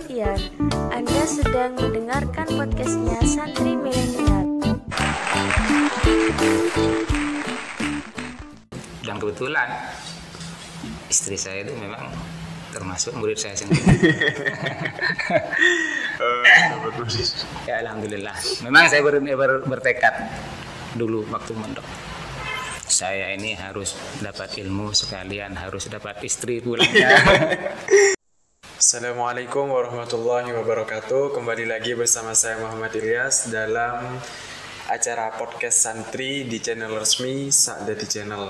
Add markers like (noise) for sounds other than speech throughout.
Septian. Anda sedang mendengarkan podcastnya Santri Milenial. Dan kebetulan istri saya itu memang termasuk murid saya sendiri. (laughs) ya alhamdulillah. Memang saya ber, ber, bertekad dulu waktu mondok. Saya ini harus dapat ilmu sekalian harus dapat istri pula. (laughs) Assalamualaikum warahmatullahi wabarakatuh. Kembali lagi bersama saya Muhammad Ilyas dalam acara podcast santri di channel resmi Sa'dati Channel.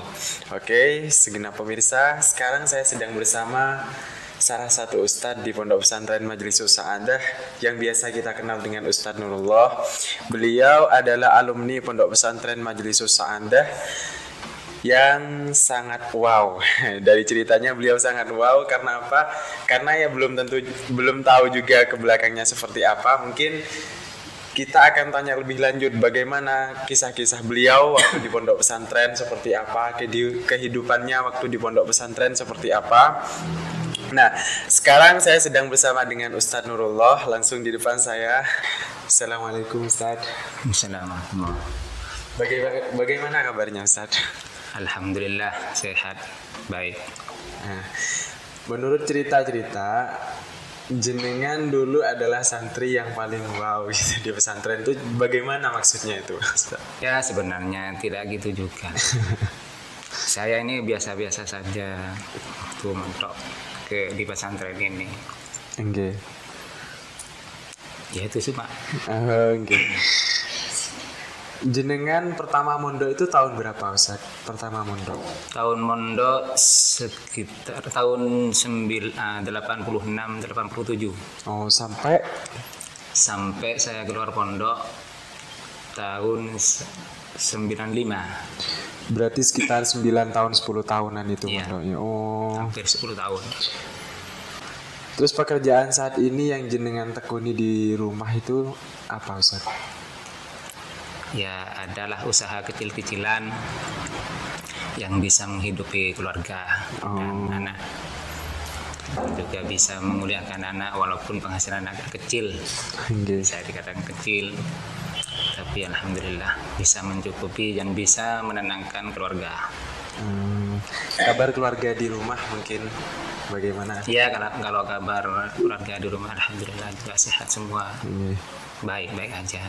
Oke, segenap pemirsa, sekarang saya sedang bersama salah satu ustadz di Pondok Pesantren Majelis Sa'adah yang biasa kita kenal dengan Ustadz Nurullah. Beliau adalah alumni Pondok Pesantren Majelis Sa'adah yang sangat wow. (laughs) Dari ceritanya beliau sangat wow karena apa? Karena ya belum tentu belum tahu juga ke belakangnya seperti apa. Mungkin kita akan tanya lebih lanjut bagaimana kisah-kisah beliau waktu di pondok pesantren seperti apa, kehidupannya waktu di pondok pesantren seperti apa. Nah, sekarang saya sedang bersama dengan Ustadz Nurullah langsung di depan saya. Assalamualaikum Ustadz. Assalamualaikum. Bagaimana, bagaimana kabarnya Ustadz? Alhamdulillah sehat baik. Nah, menurut cerita-cerita jenengan dulu adalah santri yang paling wow gitu di pesantren itu bagaimana maksudnya itu? Ya sebenarnya tidak gitu juga. (laughs) Saya ini biasa-biasa saja waktu mentok ke di pesantren ini. Enggak. Ya itu sih pak. Enggak. Jenengan pertama mondok itu tahun berapa Ustaz? Pertama mondok. Tahun mondok sekitar tahun 9 86 87. Oh, sampai sampai saya keluar pondok tahun 95. Berarti sekitar 9 tahun 10 tahunan itu iya. mondoknya. Oh. Hampir 10 tahun. Terus pekerjaan saat ini yang jenengan tekuni di rumah itu apa Ustaz? Ya adalah usaha kecil-kecilan yang bisa menghidupi keluarga oh. dan anak. Juga bisa memuliakan anak walaupun penghasilan agak kecil. Okay. saya dikatakan kecil. Tapi alhamdulillah bisa mencukupi dan bisa menenangkan keluarga. Hmm. kabar keluarga di rumah mungkin bagaimana? Ya kalau kalau kabar keluarga di rumah alhamdulillah juga sehat semua. Baik baik aja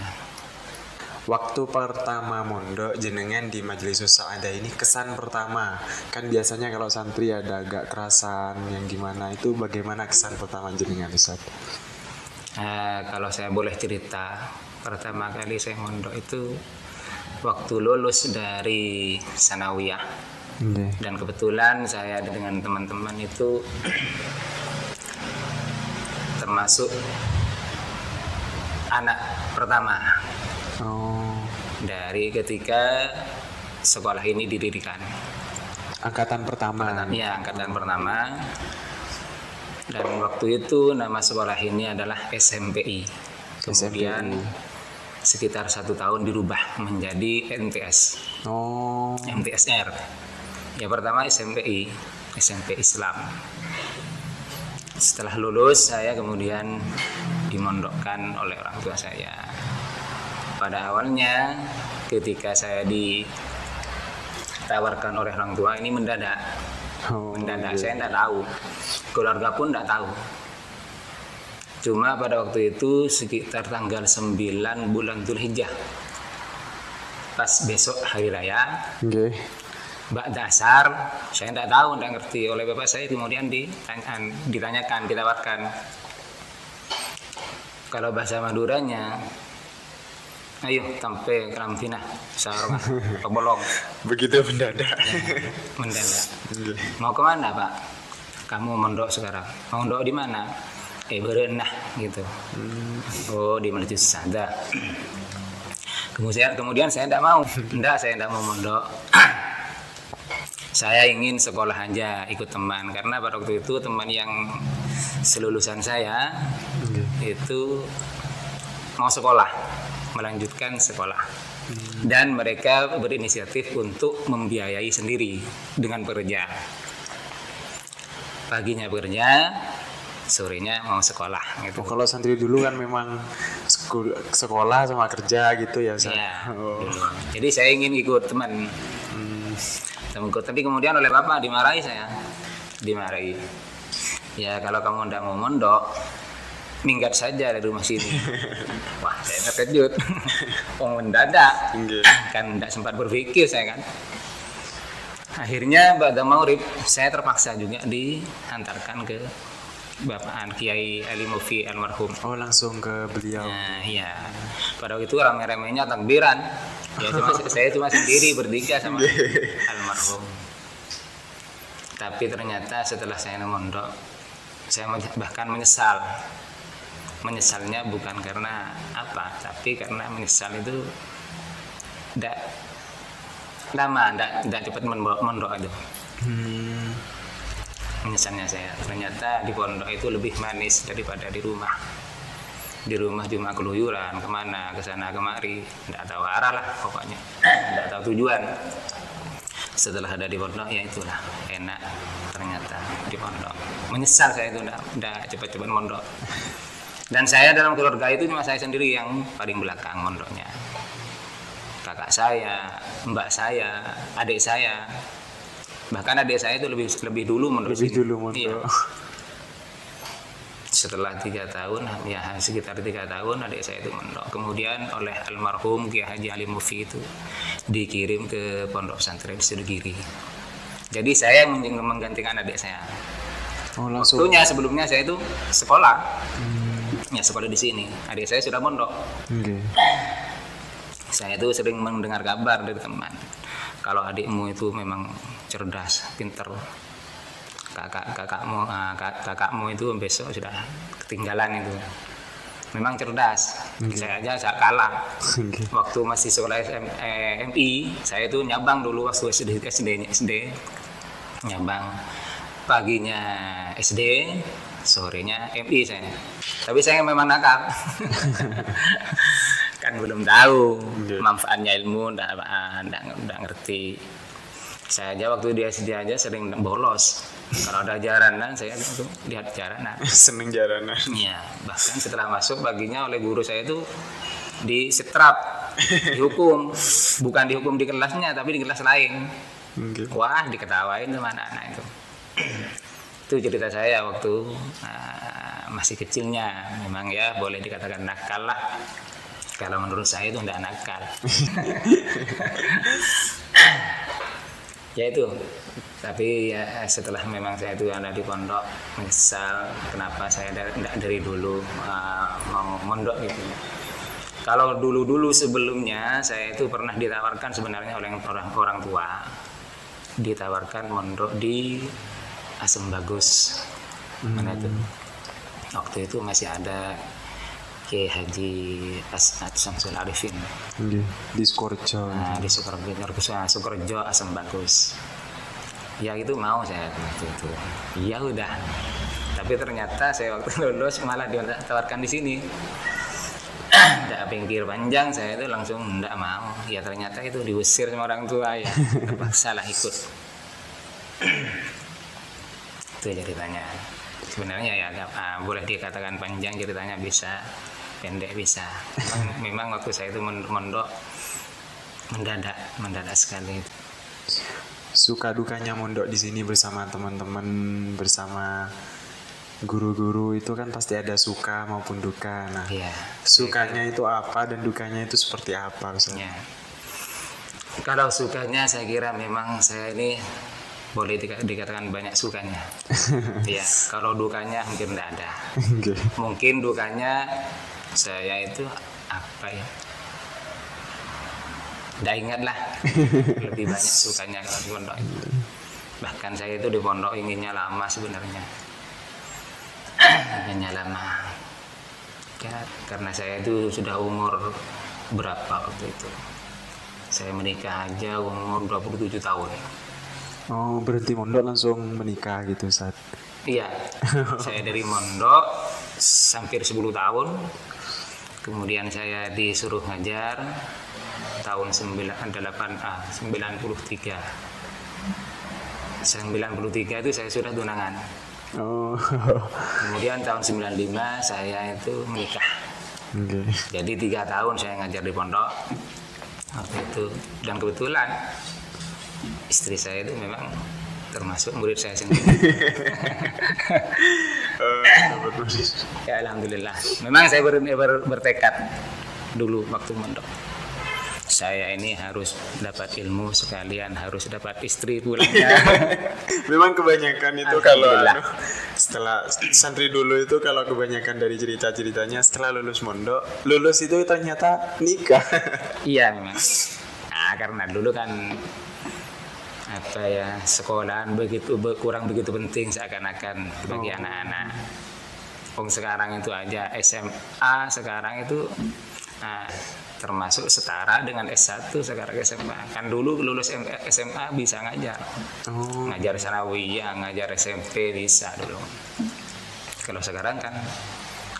waktu pertama mondok jenengan di majelis ada ini kesan pertama kan biasanya kalau santri ada agak kerasan yang gimana itu bagaimana kesan pertama jenengan Ustaz? Uh, kalau saya boleh cerita pertama kali saya mondok itu waktu lulus dari sanawiyah okay. dan kebetulan saya dengan teman-teman itu termasuk anak pertama Oh. Dari ketika sekolah ini didirikan. Angkatan pertama. Angkatan, ya, angkatan pertama. Dan waktu itu nama sekolah ini adalah SMPI. Kemudian SMPI. sekitar satu tahun dirubah menjadi NTS. Oh. MTSR. Ya pertama SMPI, SMP Islam. Setelah lulus saya kemudian dimondokkan oleh orang tua saya pada awalnya ketika saya ditawarkan oleh orang tua ini mendadak. Oh, mendadak. iya. saya tidak tahu. Keluarga pun tidak tahu. Cuma pada waktu itu sekitar tanggal 9 bulan Zulhijjah pas besok hari raya okay. Mbak dasar saya tidak tahu tidak ngerti. Oleh bapak saya kemudian ditanyakan, ditanyakan ditawarkan. Kalau bahasa Maduranya ayo sampai karantina sarung kebolong (laughs) begitu mendadak. Ya, (laughs) mendadak. Mau ke mana pak? Kamu mondok sekarang. Mau mondok di mana? Eh berenah gitu. Hmm. oh di Majelis Sada kemudian kemudian saya tidak mau. Tidak saya tidak mau mondok. (clears throat) Saya ingin sekolah aja ikut teman. Karena pada waktu itu teman yang selulusan saya okay. itu mau sekolah melanjutkan sekolah hmm. dan mereka berinisiatif untuk membiayai sendiri dengan pekerja paginya bekerja sorenya mau sekolah gitu Oh, kalau santri dulu kan memang sekolah sama kerja gitu ya Ustaz? Iya, Oh. dulu. Jadi saya ingin ikut teman. Teman ikut, tapi kemudian oleh bapak dimarahi saya. Dimarahi. Ya kalau kamu tidak mau mondok, minggat saja dari rumah sini. (laughs) Wah, saya terkejut. (laughs) Oh, mendadak. Nggih. Kan tidak sempat berpikir saya kan. Akhirnya pada Maurib, saya terpaksa juga dihantarkan ke Bapak Kiai Ali Mufi almarhum. Oh langsung ke beliau. Nah, iya. Pada waktu itu rame-ramenya takbiran. Ya cuma saya cuma sendiri bertiga sama (laughs) almarhum. Tapi ternyata setelah saya mondok, saya bahkan menyesal. Menyesalnya bukan karena apa, tapi karena menyesal itu tidak lama, tidak tidak cepat mondok, itu. Hmm. menyesalnya saya. Ternyata di pondok itu lebih manis daripada di rumah. Di rumah cuma keluyuran ke mana ke sana kemari. Tidak tahu arah lah pokoknya. Tidak tahu tujuan. Setelah ada di pondok ya itulah. Enak ternyata di pondok. Menyesal saya itu tidak cepat-cepat mondok dan saya dalam keluarga itu cuma saya sendiri yang paling belakang mondoknya kakak saya mbak saya adik saya bahkan adik saya itu lebih lebih dulu mondok Lebih sini. dulu Iya. mondok. setelah tiga tahun ya sekitar tiga tahun adik saya itu mondok kemudian oleh almarhum Kiai Haji Ali Mufi itu dikirim ke pondok pesantren Sidogiri jadi saya menggantikan adik saya Oh langsung. waktunya sebelumnya saya itu sekolah ya sekolah di sini. Adik saya sudah mondok. Nggih. saya itu sering mendengar kabar dari teman. Kalau adikmu itu memang cerdas pinter kakak kakakmu ah, kak- kakakmu itu besok sudah ketinggalan itu. Memang cerdas. Saya aja saya kalah. Nggih. waktu masih sekolah SM, eh, MI saya itu nyabang dulu waktu SD SD SD nyabang. Paginya SD sorenya MI saya tapi saya memang nakal (laughs) kan belum tahu Iya. manfaatnya ilmu ndak ngerti saya aja waktu di SD aja sering bolos kalau ada jaranan saya itu lihat jaranan (laughs) Seneng jalanan. Iya, bahkan setelah masuk paginya oleh guru saya itu disetrap, dihukum, bukan dihukum di kelasnya tapi di kelas lain. Nggih. Wah, diketawain sama anak-anak itu. Itu cerita saya waktu ah, masih kecilnya, memang ya boleh dikatakan nakal lah. Kalau menurut saya itu tidak nakal. (laughs) ya itu tapi ya setelah memang saya itu ada di pondok menyesal kenapa saya nggak dari dulu uh, mau mondok gitu kalau dulu-dulu sebelumnya saya itu pernah ditawarkan sebenarnya oleh orang orang tua ditawarkan mondok di Asem Bagus mana itu waktu itu masih ada Kiai Haji Asnat Samsul Arifin Nggih. Di Skorjo. Nah, di Sukorejo, Sukorejo asam bagus. Ya itu mau saya waktu itu. Ya udah. Tapi ternyata saya waktu (laughs) lulus malah ditawarkan di sini. (clears throat) Tidak pinggir panjang saya itu langsung tidak mau. Ya ternyata itu diusir sama orang tua ya. (laughs) Terpaksa lah ikut. (clears throat) itu ceritanya. Sebenarnya ya ah, boleh dikatakan panjang ceritanya bisa, pendek bisa. Memang, (laughs) memang waktu saya itu mondok mendadak mendadak sekali Suka dukanya mondok di sini bersama teman-teman, bersama guru-guru itu kan pasti ada suka maupun duka. Nah, Iya. sukanya itu apa dan dukanya itu seperti apa, Ustaz? Ya. Kalau sukanya saya kira memang saya ini boleh dika- dikatakan banyak sukanya. (laughs) Iya. Kalau dukanya hampir tidak ada. Nggih. Mungkin dukanya saya itu apa ya? Tidak ingat lah. (laughs) Lebih banyak sukanya kalau di pondok. Bahkan saya itu di pondok inginnya lama sebenarnya. Inginnya lama. Ya, karena saya itu sudah umur berapa waktu itu? Saya menikah aja umur 27 tahun. Oh, berhenti mondok langsung menikah gitu, Ustaz. Iya, (laughs) saya dari mondok hampir 10 tahun. Kemudian saya disuruh ngajar tahun 98 ah 93. 93 itu saya sudah tunangan. Oh. Kemudian tahun 95 saya itu menikah. Oke. Jadi tiga tahun saya ngajar di pondok waktu itu dan kebetulan istri saya itu memang termasuk murid saya sendiri. (laughs) (laughs) Ya alhamdulillah. Memang saya ber, ber- bertekad dulu waktu mondok. Saya ini harus dapat ilmu sekalian harus dapat istri pulangnya. (laughs) Memang kebanyakan itu kalau anu, setelah santri dulu itu kalau kebanyakan dari cerita-ceritanya setelah lulus mondok, lulus itu ternyata nikah. Iya memang. Nah, karena dulu kan apa ya sekolahan begitu be- kurang begitu penting seakan-akan bagi anak-anak. Om sekarang itu aja SMA sekarang itu nah, termasuk setara dengan S1 sekarang SMA. Kan dulu lulus SMA bisa ngajar. Oh. Ngajar sanawiyah, ngajar SMP bisa dulu. Kalau sekarang kan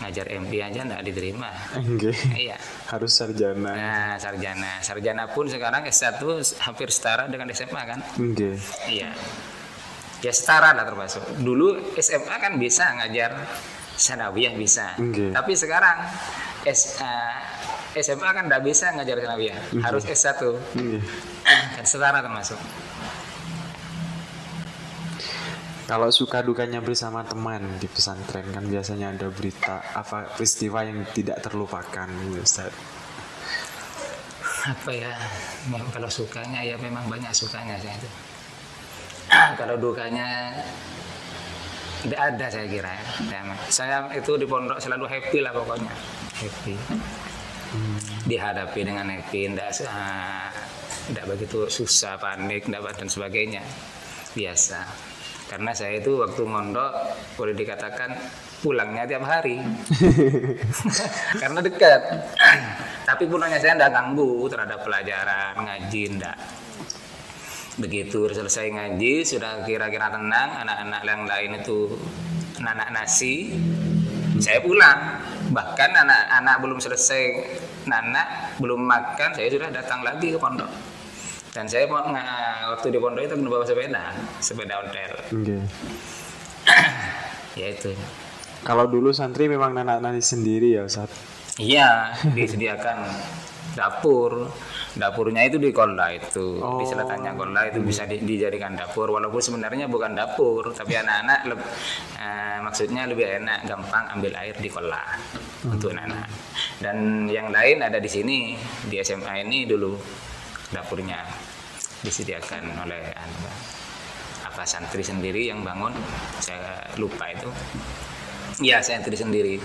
ngajar MD aja nggak diterima. Oke. Iya. Harus sarjana. Nah, sarjana. Sarjana pun sekarang S1 hampir setara dengan SMA kan? Oke. Iya. Ya setara lah termasuk. Dulu SMA kan bisa ngajar sanawiyah bisa. Oke. Tapi sekarang S, eh, SMA kan tidak bisa ngajar sanawiyah. Harus S1. Oke. Kan setara termasuk. Kalau suka dukanya bersama teman di pesantren kan biasanya ada berita apa peristiwa yang tidak terlupakan Ustaz. Apa ya? Kalau sukanya ya memang banyak sukanya saya itu. (clears throat) kalau dukanya tidak ada saya kira ya. Saya- Saya itu di pondok selalu happy lah pokoknya. Happy. Dihadapi dengan happy, tidak tidak begitu susah, panik, tidak dan sebagainya. Biasa. Karena saya itu waktu mondok boleh dikatakan pulangnya tiap hari. (laughs) Karena dekat. Tapi pulangnya saya tidak ganggu terhadap pelajaran, ngaji, tidak. Begitu selesai ngaji, sudah kira-kira tenang, anak-anak yang lain itu anak nasi, saya pulang. Bahkan anak-anak belum selesai nanak, belum makan, saya sudah datang lagi ke pondok. Dan saya mau waktu di pondok itu bawa sepeda, sepeda ontel. Oke. (clears throat) Ya itu. Kalau dulu santri memang nanak-nani sendiri ya Ustaz. Iya, disediakan dapur. Dapurnya itu di kola itu, di Oh. selatannya kola itu bisa di- dijadikan dapur. Walaupun sebenarnya bukan dapur, tapi anak-anak leb- eh, maksudnya lebih enak, gampang ambil air di kola untuk anak-anak. Dan yang lain ada di sini di SMA ini dulu dapurnya disediakan oleh anu, apa santri sendiri yang bangun. Saya lupa itu. Ya, santri sendiri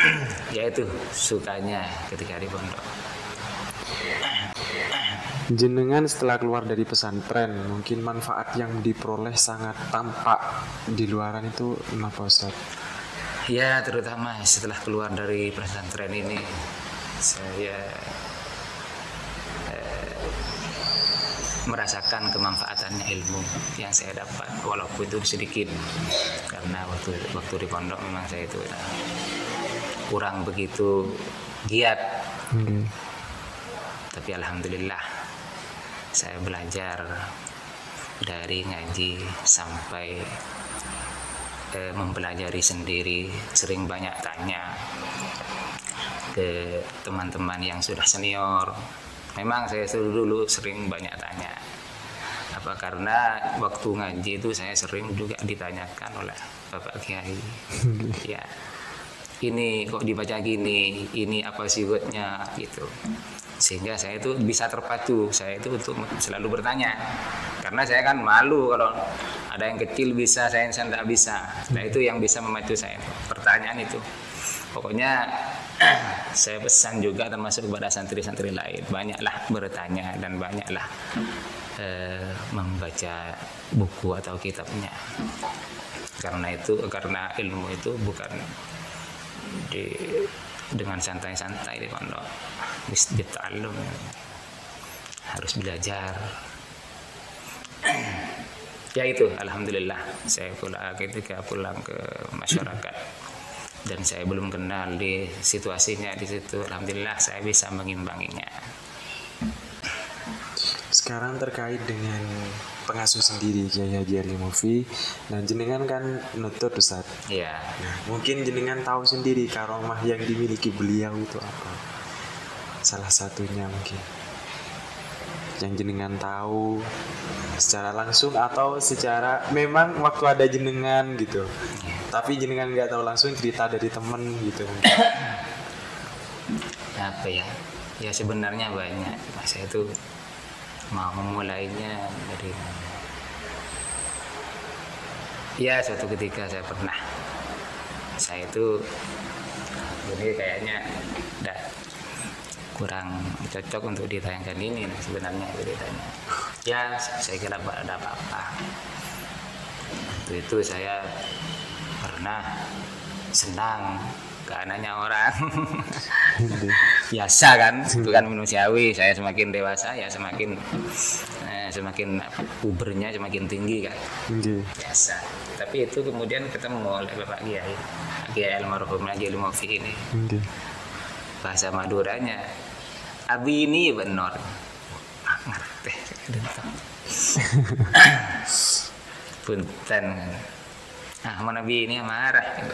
(clears throat) ya itu sukanya ketika di pondok Jenengan setelah keluar dari pesantren, mungkin manfaat yang diperoleh sangat tampak di luaran itu kenapa Ustaz? ya terutama setelah keluar dari pesantren ini saya merasakan kemanfaatannya ilmu yang saya dapat walaupun itu sedikit. Karena waktu waktu di pondok memang saya itu ya, kurang begitu giat. Oke. tapi alhamdulillah saya belajar dari ngaji sampai eh, mempelajari sendiri sering banyak tanya ke teman-teman yang sudah senior memang saya dulu dulu sering banyak tanya. Apa karena waktu ngaji itu saya sering juga ditanyakan oleh bapak kiai. (laughs) Ya ini kok dibaca gini ini apa sihutnya gitu. Sehingga saya itu bisa terpacu saya itu untuk selalu bertanya. Karena saya kan malu kalau ada yang kecil bisa saya yang tidak bisa. Nah itu yang bisa memacu saya pertanyaan itu. Pokoknya saya pesan juga termasuk kepada santri-santri lain. Banyaklah bertanya dan banyaklah eh, membaca buku atau kitabnya. Karena itu karena ilmu itu bukan di dengan santai-santai di pondok. Dita'allum harus belajar. Ya itu alhamdulillah. Saya pulang ketika pulang ke masyarakat dan saya belum kenal di situasinya di situ alhamdulillah saya bisa mengimbanginya Sekarang terkait dengan pengasuh sendiri Kiai Haji Ali Mufi. Nah jenengan kan nutut Ustaz. Iya. Nah mungkin jenengan tahu sendiri karomah yang dimiliki beliau itu apa. Salah satunya mungkin yang jenengan tahu secara langsung atau secara memang waktu ada jenengan gitu. Tapi jenengan nggak tahu langsung cerita dari temen gitu. apa ya? Ya sebenarnya banyak. Saya itu mau memulainya dari ya suatu ketika saya pernah. Saya itu ini kayaknya udah kurang cocok untuk ditayangkan ini nah, sebenarnya ceritanya ya saya kira ada apa-apa. Waktu itu saya pernah senang ke anaknya orang. (laughs) Biasa kan itu kan manusiawi. Saya semakin dewasa ya semakin eh, semakin pubernya semakin tinggi kan. Nggih. biasa. Tapi itu kemudian ketemu oleh bapak kiai. Kiai almarhum lagi ilmu ini. Nggih. bahasa Maduranya abi ini benar ngerti. (laughs) Punten nah mau nabi ini marah.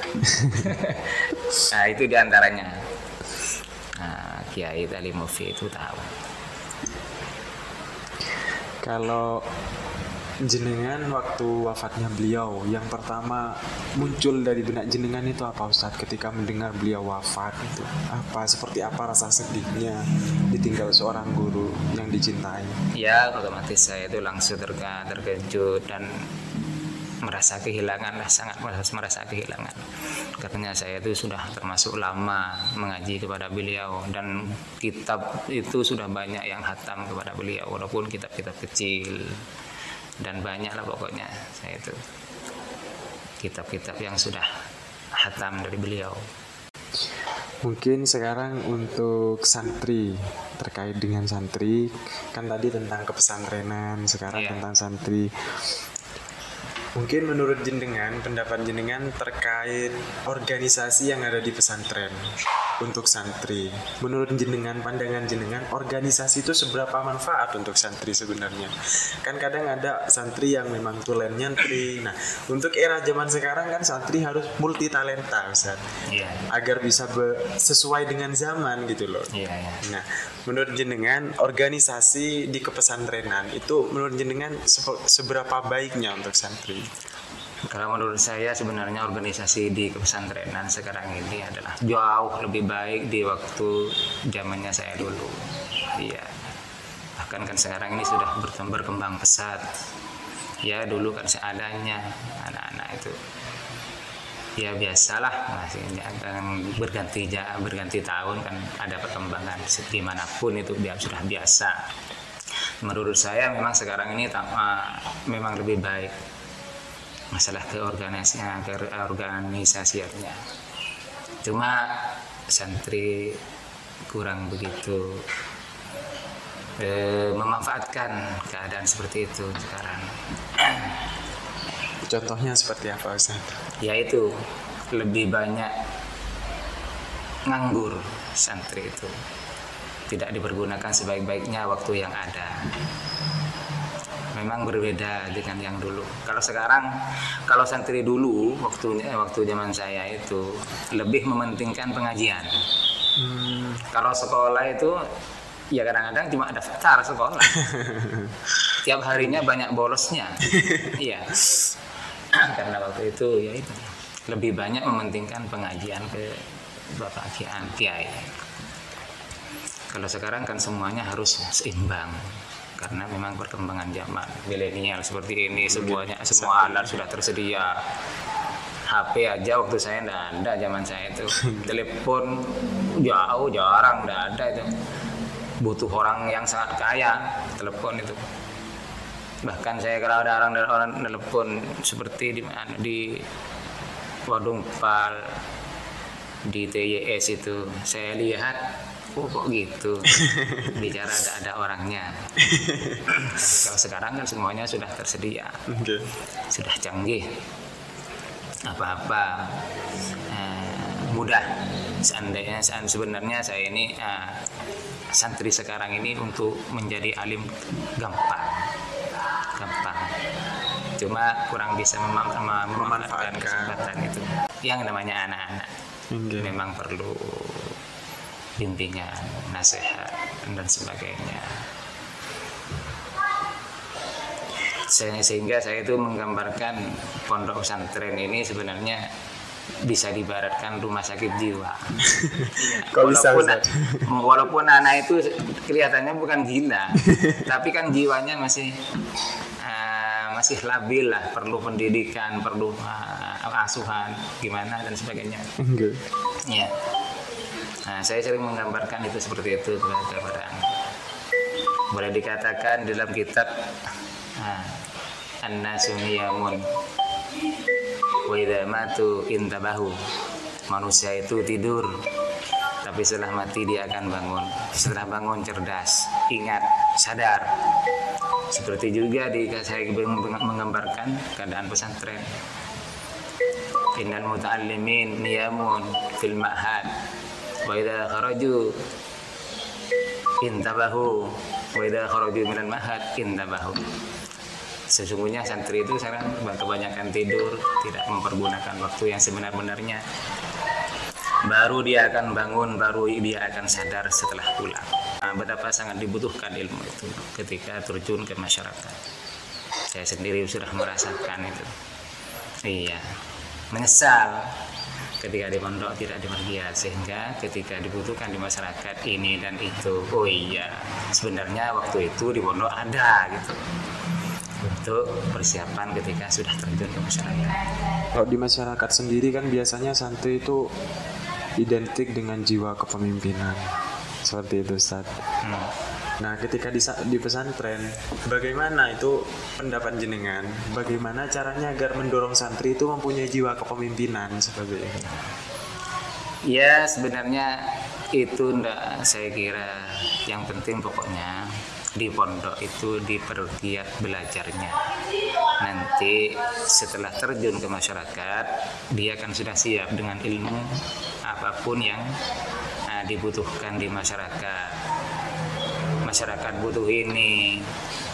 Nah itu di antaranya. Nah, Kiai Tali Mufi itu tahu. Kalau jenengan waktu wafatnya beliau yang pertama muncul dari benak jenengan itu apa Ustadz ketika mendengar beliau wafat itu apa seperti apa rasa sedihnya ditinggal seorang guru yang dicintai? Ya otomatis saya itu langsung terkejut dan merasa kehilangan lah sangat merasa, merasa kehilangan. Katanya saya itu sudah termasuk lama mengaji kepada beliau dan kitab itu sudah banyak yang hatam kepada beliau walaupun kitab-kitab kecil dan banyak lah pokoknya. Saya itu kitab-kitab yang sudah hatam dari beliau. Mungkin sekarang untuk santri terkait dengan santri kan tadi tentang kepesantrenan sekarang Iya. tentang santri mungkin menurut jenengan pendapat jenengan terkait organisasi yang ada di pesantren untuk santri. Menurut jenengan pandangan jenengan organisasi itu seberapa manfaat untuk santri sebenarnya? Kan kadang ada santri yang memang tulen nyantri. Nah untuk era zaman sekarang kan santri harus multi talenta Ustaz. Iya agar bisa sesuai dengan zaman gitu loh. iya iya. Nah, menurut jenengan organisasi di kepesantrenan itu menurut jenengan seberapa baiknya untuk santri? Kalau menurut saya sebenarnya organisasi di pesantrenan sekarang ini adalah jauh lebih baik di waktu zamannya saya dulu. Iya. Bahkan kan sekarang ini sudah berkembang, pesat. Ya dulu kan seadanya anak-anak itu. Ya biasalah masih akan berganti berganti tahun kan ada perkembangan di mana pun itu dia sudah biasa. Menurut saya memang sekarang ini ah, memang lebih baik masalah keorganisasinya keorganisasiannya cuma santri kurang begitu eh, memanfaatkan keadaan seperti itu sekarang. (clears throat) Contohnya seperti apa Ustaz? yaitu lebih banyak nganggur santri itu. Tidak dipergunakan sebaik-baiknya waktu yang ada memang berbeda dengan yang dulu. Kalau sekarang kalau santri dulu waktunya waktu zaman saya itu lebih mementingkan pengajian. Hmm, kalau sekolah itu ya kadang-kadang cuma daftar sekolah. (laughs) Tiap harinya banyak bolosnya (laughs) iya. Karena waktu itu ya itu. Lebih banyak mementingkan pengajian ke bapak kiai. Kiai. Kalau sekarang kan semuanya harus seimbang karena memang perkembangan zaman milenial seperti ini semuanya semua alat sudah tersedia. HP aja waktu saya enggak ada zaman saya itu. (laughs) Telepon jauh jarang enggak ada itu. Butuh orang yang sangat kaya telepon itu. Bahkan saya kalau ada orang orang telepon seperti di mana di Wadung Pal di TYS itu saya lihat oh kok gitu? (laughs) Bicara ada ada orangnya. Kalau sekarang kan semuanya sudah tersedia. Oke. sudah canggih. Apa-apa. Eh, mudah. Seandainya seand- sebenarnya saya ini eh, santri sekarang ini untuk menjadi alim gampang. Gampang. Cuma kurang bisa memam- mem- memanfaatkan. kesempatan itu. Yang namanya anak-anak. Oke. memang perlu bimbingan nasihat dan sebagainya Se- sehingga saya itu menggambarkan pondok pesantren ini sebenarnya bisa dibaratkan rumah sakit jiwa. (laughs) Iya, Kok walaupun, (laughs) walaupun anak itu kelihatannya bukan gila, (laughs) tapi kan jiwanya masih eh, masih labil lah, perlu pendidikan, perlu eh, asuhan, gimana dan sebagainya. Oke. Ya. Nah, saya sering menggambarkan itu seperti itu kepada anak. Boleh dikatakan dalam kitab ah, An-nasu niyamun wa idza matu intabahu. Manusia itu tidur tapi setelah mati dia akan bangun. Setelah bangun cerdas, ingat, sadar. Seperti juga di saya menggambarkan keadaan pesantren. Innal muta'allimin niyamun fil ma'had wa idza kharaju intabahu wa idza kharaju minal ma'had intabahu. Sesungguhnya santri itu sekarang kebanyakan tidur, tidak mempergunakan waktu yang sebenar-benarnya. Baru dia akan bangun, baru dia akan sadar setelah pulang. Nah, betapa sangat dibutuhkan ilmu itu ketika terjun ke masyarakat. Saya sendiri sudah merasakan itu. Iya, menyesal ketika di pondok tidak dipergiat sehingga ketika dibutuhkan di masyarakat ini dan itu oh iya sebenarnya waktu itu di pondok ada gitu untuk persiapan ketika sudah terjun ke masyarakat Kalau di masyarakat sendiri kan biasanya santri itu identik dengan jiwa kepemimpinan. Seperti itu, Ustaz. Hmm. Nah, ketika di, di pesantren, bagaimana itu pendapat jenengan? Bagaimana caranya agar mendorong santri itu mempunyai jiwa kepemimpinan seperti itu? Ya sebenarnya itu ndak saya kira yang penting pokoknya di pondok itu dipergiat belajarnya. Nanti setelah terjun ke masyarakat dia akan sudah siap dengan ilmu apa pun yang ah, dibutuhkan di masyarakat. Masyarakat butuh ini.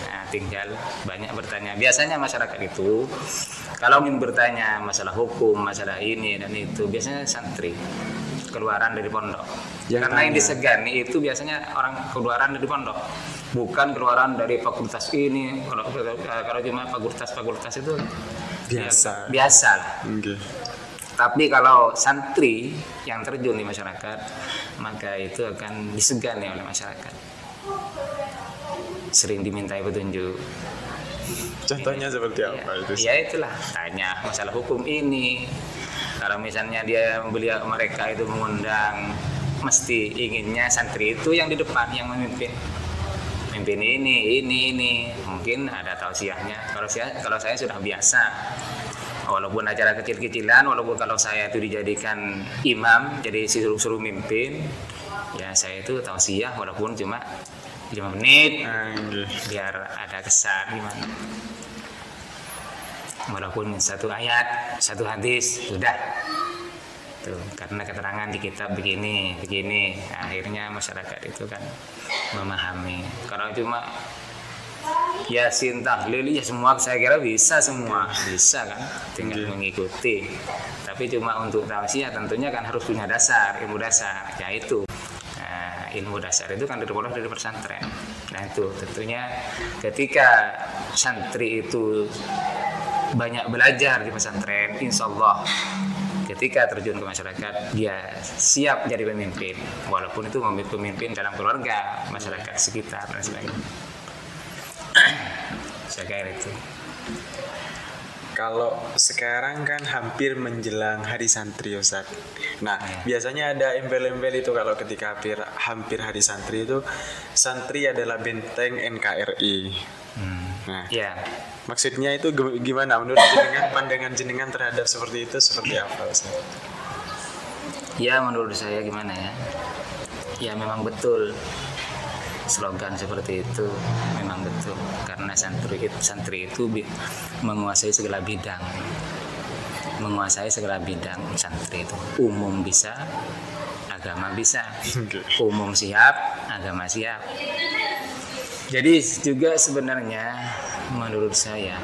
Nah, tinggal banyak bertanya. Biasanya masyarakat itu kalau ingin bertanya masalah hukum, masalah ini dan itu biasanya santri keluaran dari pondok. Yang Karena yang tanya. disegani itu biasanya orang keluaran dari pondok, bukan keluaran dari fakultas ini. Kalau kalau cuma fakultas-fakultas itu Biasa. ya, biasa lah. Oke. Tapi kalau santri yang terjun di masyarakat, maka itu akan disegani oleh masyarakat. Sering dimintai petunjuk. Contohnya seperti apa itu? Ya itulah tanya masalah hukum ini. Kalau misalnya dia beliau mereka itu mengundang, mesti inginnya santri itu yang di depan yang memimpin. Mimpin ini, ini, ini. Mungkin ada tausiahnya. Kalau saya, kalau saya sudah biasa. Walaupun acara kecil-kecilan, walaupun kalau saya itu dijadikan imam, jadi suruh-suruh mimpin, ya saya itu tausiah walaupun cuma 5 menit, biar ada kesan gimana walaupun satu ayat satu hadis sudah. Tuh karena keterangan di kitab begini begini akhirnya masyarakat itu kan memahami. Kalau cuma Yasin tahlil ya semua saya kira bisa semua. Bisa kan tinggal mengikuti. Tapi cuma untuk tausiah tentunya kan harus punya dasar ilmu dasar. Yaitu Nah, ilmu dasar itu kan diperoleh dari pesantren. Nah itu tentunya ketika santri itu banyak belajar di pesantren, insya Allah ketika terjun ke masyarakat dia siap jadi pemimpin, walaupun itu pemimpin dalam keluarga, masyarakat sekitar dan sebagainya. (clears throat) Saya itu. Kalau sekarang kan hampir menjelang hari santri Ustaz. Nah, Ya. biasanya ada embel-embel itu kalau ketika hampir hampir hari santri itu santri adalah benteng NKRI. Hmm. Nah, Ya, maksudnya itu gimana menurut jenengan pandangan jenengan terhadap seperti itu seperti apa Ustaz? Ya menurut saya gimana ya? Ya memang betul slogan seperti itu memang betul. Karena santri itu, santri itu menguasai segala bidang. Menguasai segala bidang santri itu. Umum bisa agama bisa. Umum siap agama siap. Jadi juga sebenarnya menurut saya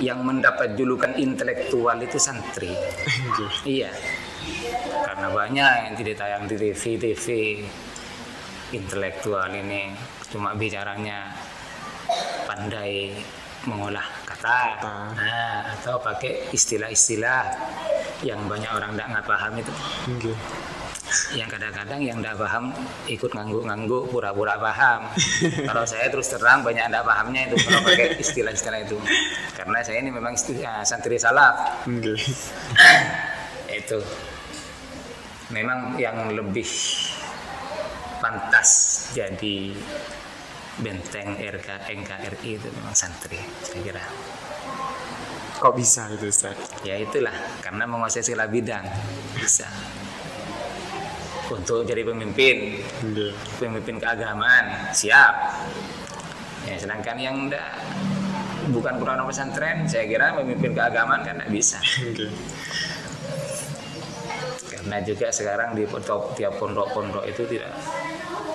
yang mendapat julukan intelektual itu santri. iya. Karena banyak yang tidak tayang di TV TV intelektual ini cuma bicaranya pandai mengolah kata, Kata. Nah, atau pakai istilah-istilah yang banyak orang tidak nggak paham itu Oke. yang kadang-kadang yang tidak paham ikut ngangguk-ngangguk pura-pura paham (laughs) kalau saya terus terang banyak tidak pahamnya itu kalau pakai istilah-istilah itu karena saya ini memang istilah, santri salaf Oke. itu memang yang lebih pantas jadi benteng RK NKRI itu memang santri saya kira Kok bisa itu Ustaz? ya itulah karena menguasai segala bidang bisa untuk jadi pemimpin Oke. pemimpin keagamaan siap ya sedangkan yang enggak bukan kurang pesantren saya kira pemimpin keagamaan kan tidak bisa. Karena juga sekarang di tiap pondok-pondok itu tidak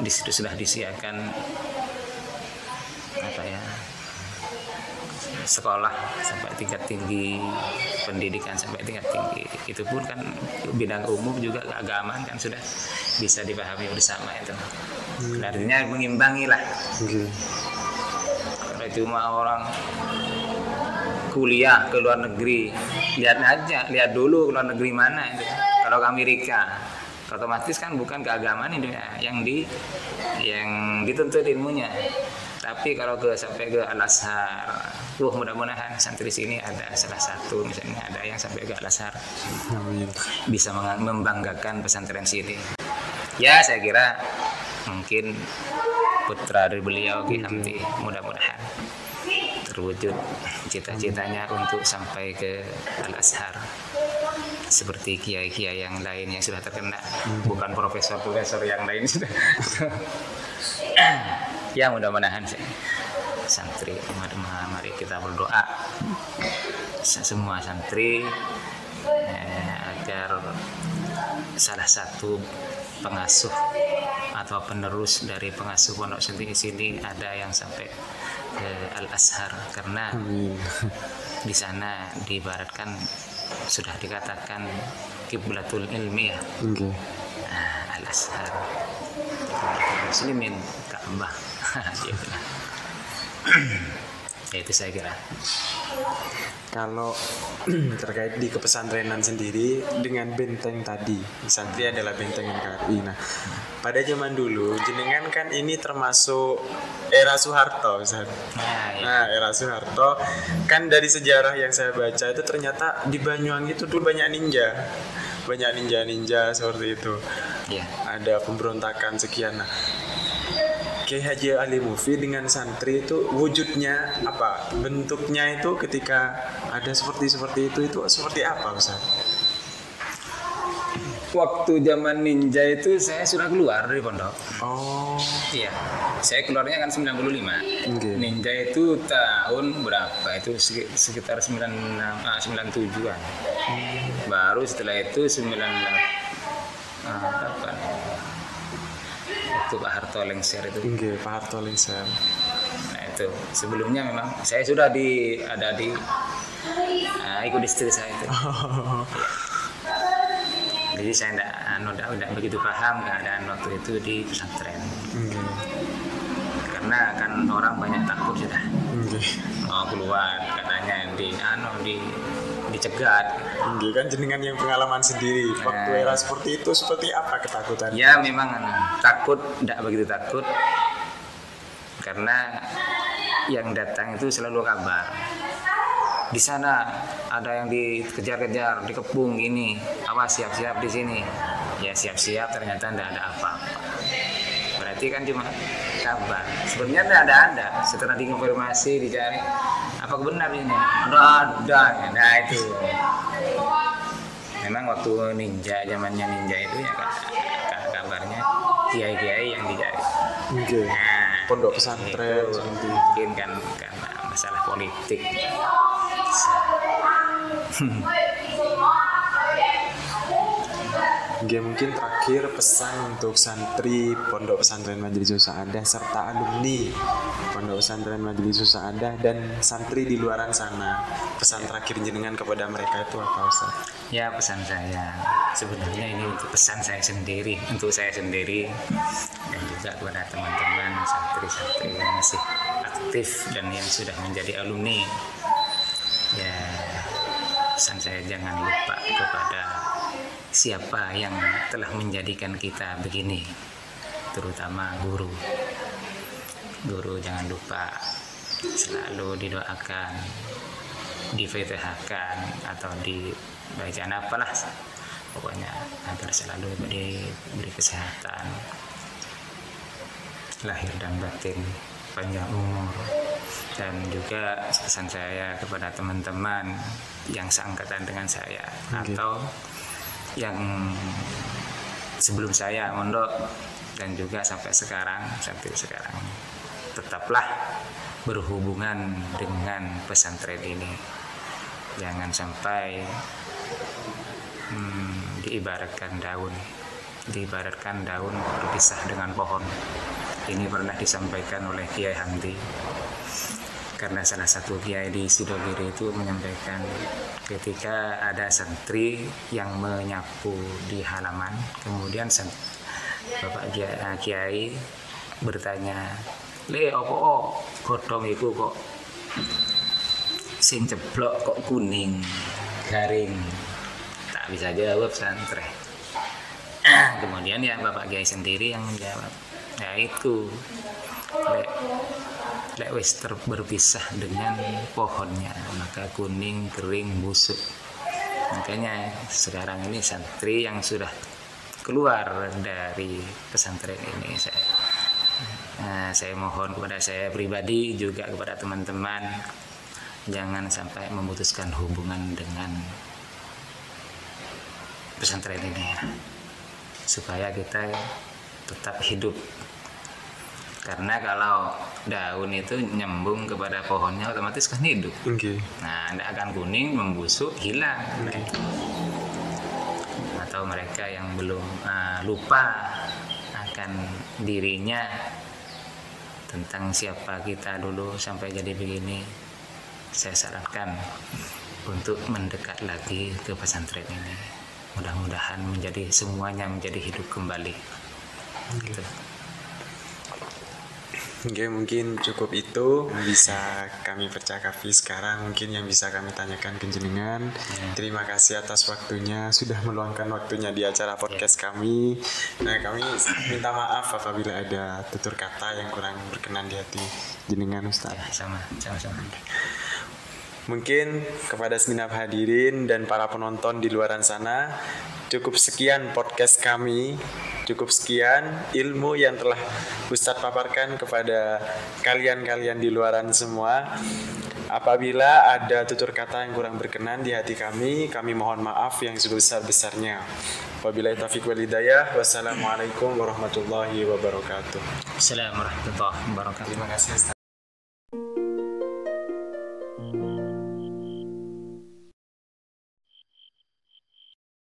di situ sudah disiapkan apa ya sekolah sampai tingkat tinggi pendidikan sampai tingkat tinggi. Itu pun kan bidang umum juga keagamaan kan sudah bisa dipahami bersama itu. Artinya mengimbangi lah Oke. kalau cuma orang kuliah ke luar negeri lihat aja lihat dulu ke luar negeri mana itu kalau ke Amerika otomatis kan bukan keagamaan itu ya, yang di yang dituntut ilmunya. Tapi kalau ke sampai ke Al Azhar wah mudah-mudahan santri sini ada salah satu misalnya ada yang sampai ke Al Azhar. Bisa membanggakan pesantren sini. Ya saya kira mungkin putra dari beliau Ki mudah-mudahan terwujud cita-citanya untuk sampai ke Al Azhar seperti kiai-kiai yang lain yang sudah terkena. Bukan profesor-profesor yang lain (laughs) sudah. Ya mudah-mudahan sih. Santri mari, mari kita berdoa. Semua santri eh, agar salah satu pengasuh atau penerus dari pengasuh pondok sendiri sini ada yang sampai ke Al Azhar karena di sana diibaratkan sudah dikatakan kiblatul ilmi ya Oke. Al Azhar muslimin Ka'bah (laughs) gitu. Ya itu saya kira Kalau (clears throat) terkait di kepesantrenan sendiri dengan benteng tadi, santri adalah benteng NKRI. Nah, pada zaman dulu jenengan kan ini termasuk era Soeharto, Ustaz. nah, ya. Nah, era Soeharto kan dari sejarah yang saya baca itu ternyata di Banyuwangi itu dulu banyak ninja. Banyak ninja-ninja seperti itu. ya Ada pemberontakan sekian. Nah, Kiai Haji Ali Mufi dengan santri itu wujudnya apa? Bentuknya itu ketika ada seperti seperti itu itu seperti apa, Ustaz? waktu zaman ninja itu saya sudah keluar dari pondok. Oh, iya. Saya keluarnya kan 95 Oke. ninja itu tahun berapa? Itu seki- sekitar 96 ah, 97an baru setelah itu 98 ah, kapan waktu Pak Harto lengser itu Oke, Pak Harto Lengser. Nah itu sebelumnya memang saya sudah di ada di ah, ikut istri saya itu. (laughs) Jadi saya tidak anu tidak begitu paham keadaan waktu itu di pesantren. Oke, Karena kan orang banyak takut sudah oke. mau keluar katanya di anu di dicegat. Oke, kan jenengan yang pengalaman sendiri. Waktu Nah. era seperti itu seperti apa ketakutan? Ya memang anu, takut tidak begitu takut karena yang datang itu selalu kabar. Di sana ada yang dikejar-kejar, dikepung ini, apa siap-siap di sini. Ya siap-siap ternyata tidak ada apa-apa. Berarti kan cuma kabar. Sebenarnya tidak ada ada. Setelah dikonfirmasi dicari, apa benar ini? Ada ada. Nah itu. Memang waktu ninja zamannya ninja itu ya ka- ka- kabarnya kiai-kiai yang dicari. Oke. Nah, Pondok pesantren itu mungkin kan karena masalah politik. Oke, mungkin terakhir pesan untuk santri Pondok Pesantren Majelis Sa'adah serta alumni Pondok Pesantren Majelis Sa'adah dan santri di luaran sana. Pesan terakhir jenengan kepada mereka itu apa Ustaz? Ya pesan saya sebenarnya ini untuk pesan saya sendiri, untuk saya sendiri dan juga kepada teman-teman santri-santri yang masih aktif dan yang sudah menjadi alumni. Ya pesan saya jangan lupa kepada siapa yang telah menjadikan kita begini, terutama guru. Guru jangan lupa selalu didoakan, difetihkan atau dibacaan apalah. Pokoknya agar selalu diberi kesehatan. Lahir dan batin panjang umur. Dan juga pesan saya kepada teman-teman yang seangkatan dengan saya Oke. atau yang sebelum saya mondok dan juga sampai sekarang sampai sekarang tetaplah berhubungan dengan pesantren ini. Jangan sampai hmm, diibaratkan daun diibaratkan daun berpisah dengan pohon. Ini pernah disampaikan oleh Kiai Hamdi karena salah satu kiai di Sidogiri itu menyampaikan ketika ada santri yang menyapu di halaman kemudian bapak kiai bertanya le opo oh, godhong iku kok sing ceblok kok kuning garing. Tak bisa jawab santri (clears throat) kemudian ya bapak kiai sendiri yang menjawab. Ya itu. Lek lek wis berpisah dengan pohonnya maka kuning kering busuk. Makanya sekarang ini santri yang sudah keluar dari pesantren ini saya Nah, saya mohon kepada saya pribadi juga kepada teman-teman jangan sampai memutuskan hubungan dengan pesantren ini ya. supaya kita tetap hidup karena kalau daun itu nyambung kepada pohonnya otomatis kan hidup Oke. nah tidak akan kuning membusuk hilang atau mereka yang belum ah, lupa akan dirinya tentang siapa kita dulu sampai jadi begini saya sarankan untuk mendekat lagi ke pesantren ini mudah-mudahan menjadi semuanya menjadi hidup kembali gitu. Oke, mungkin cukup itu bisa kami percakapi sekarang. Mungkin yang bisa kami tanyakan ke jenengan. Terima kasih atas waktunya sudah meluangkan waktunya di acara podcast kami. Nah, kami minta maaf apabila ada tutur kata yang kurang berkenan di hati jenengan Ustaz. ya sama sama-sama Mungkin kepada segenap hadirin dan para penonton di luaran sana, cukup sekian podcast kami. Cukup sekian ilmu yang telah Ustadz paparkan kepada kalian-kalian di luaran semua. Apabila ada tutur kata yang kurang berkenan di hati kami, kami mohon maaf yang sebesar-besarnya. Wabillahi taufiq wal hidayah. Wassalamualaikum warahmatullahi wabarakatuh. Assalamualaikum warahmatullahi wabarakatuh Terima kasih Ustaz.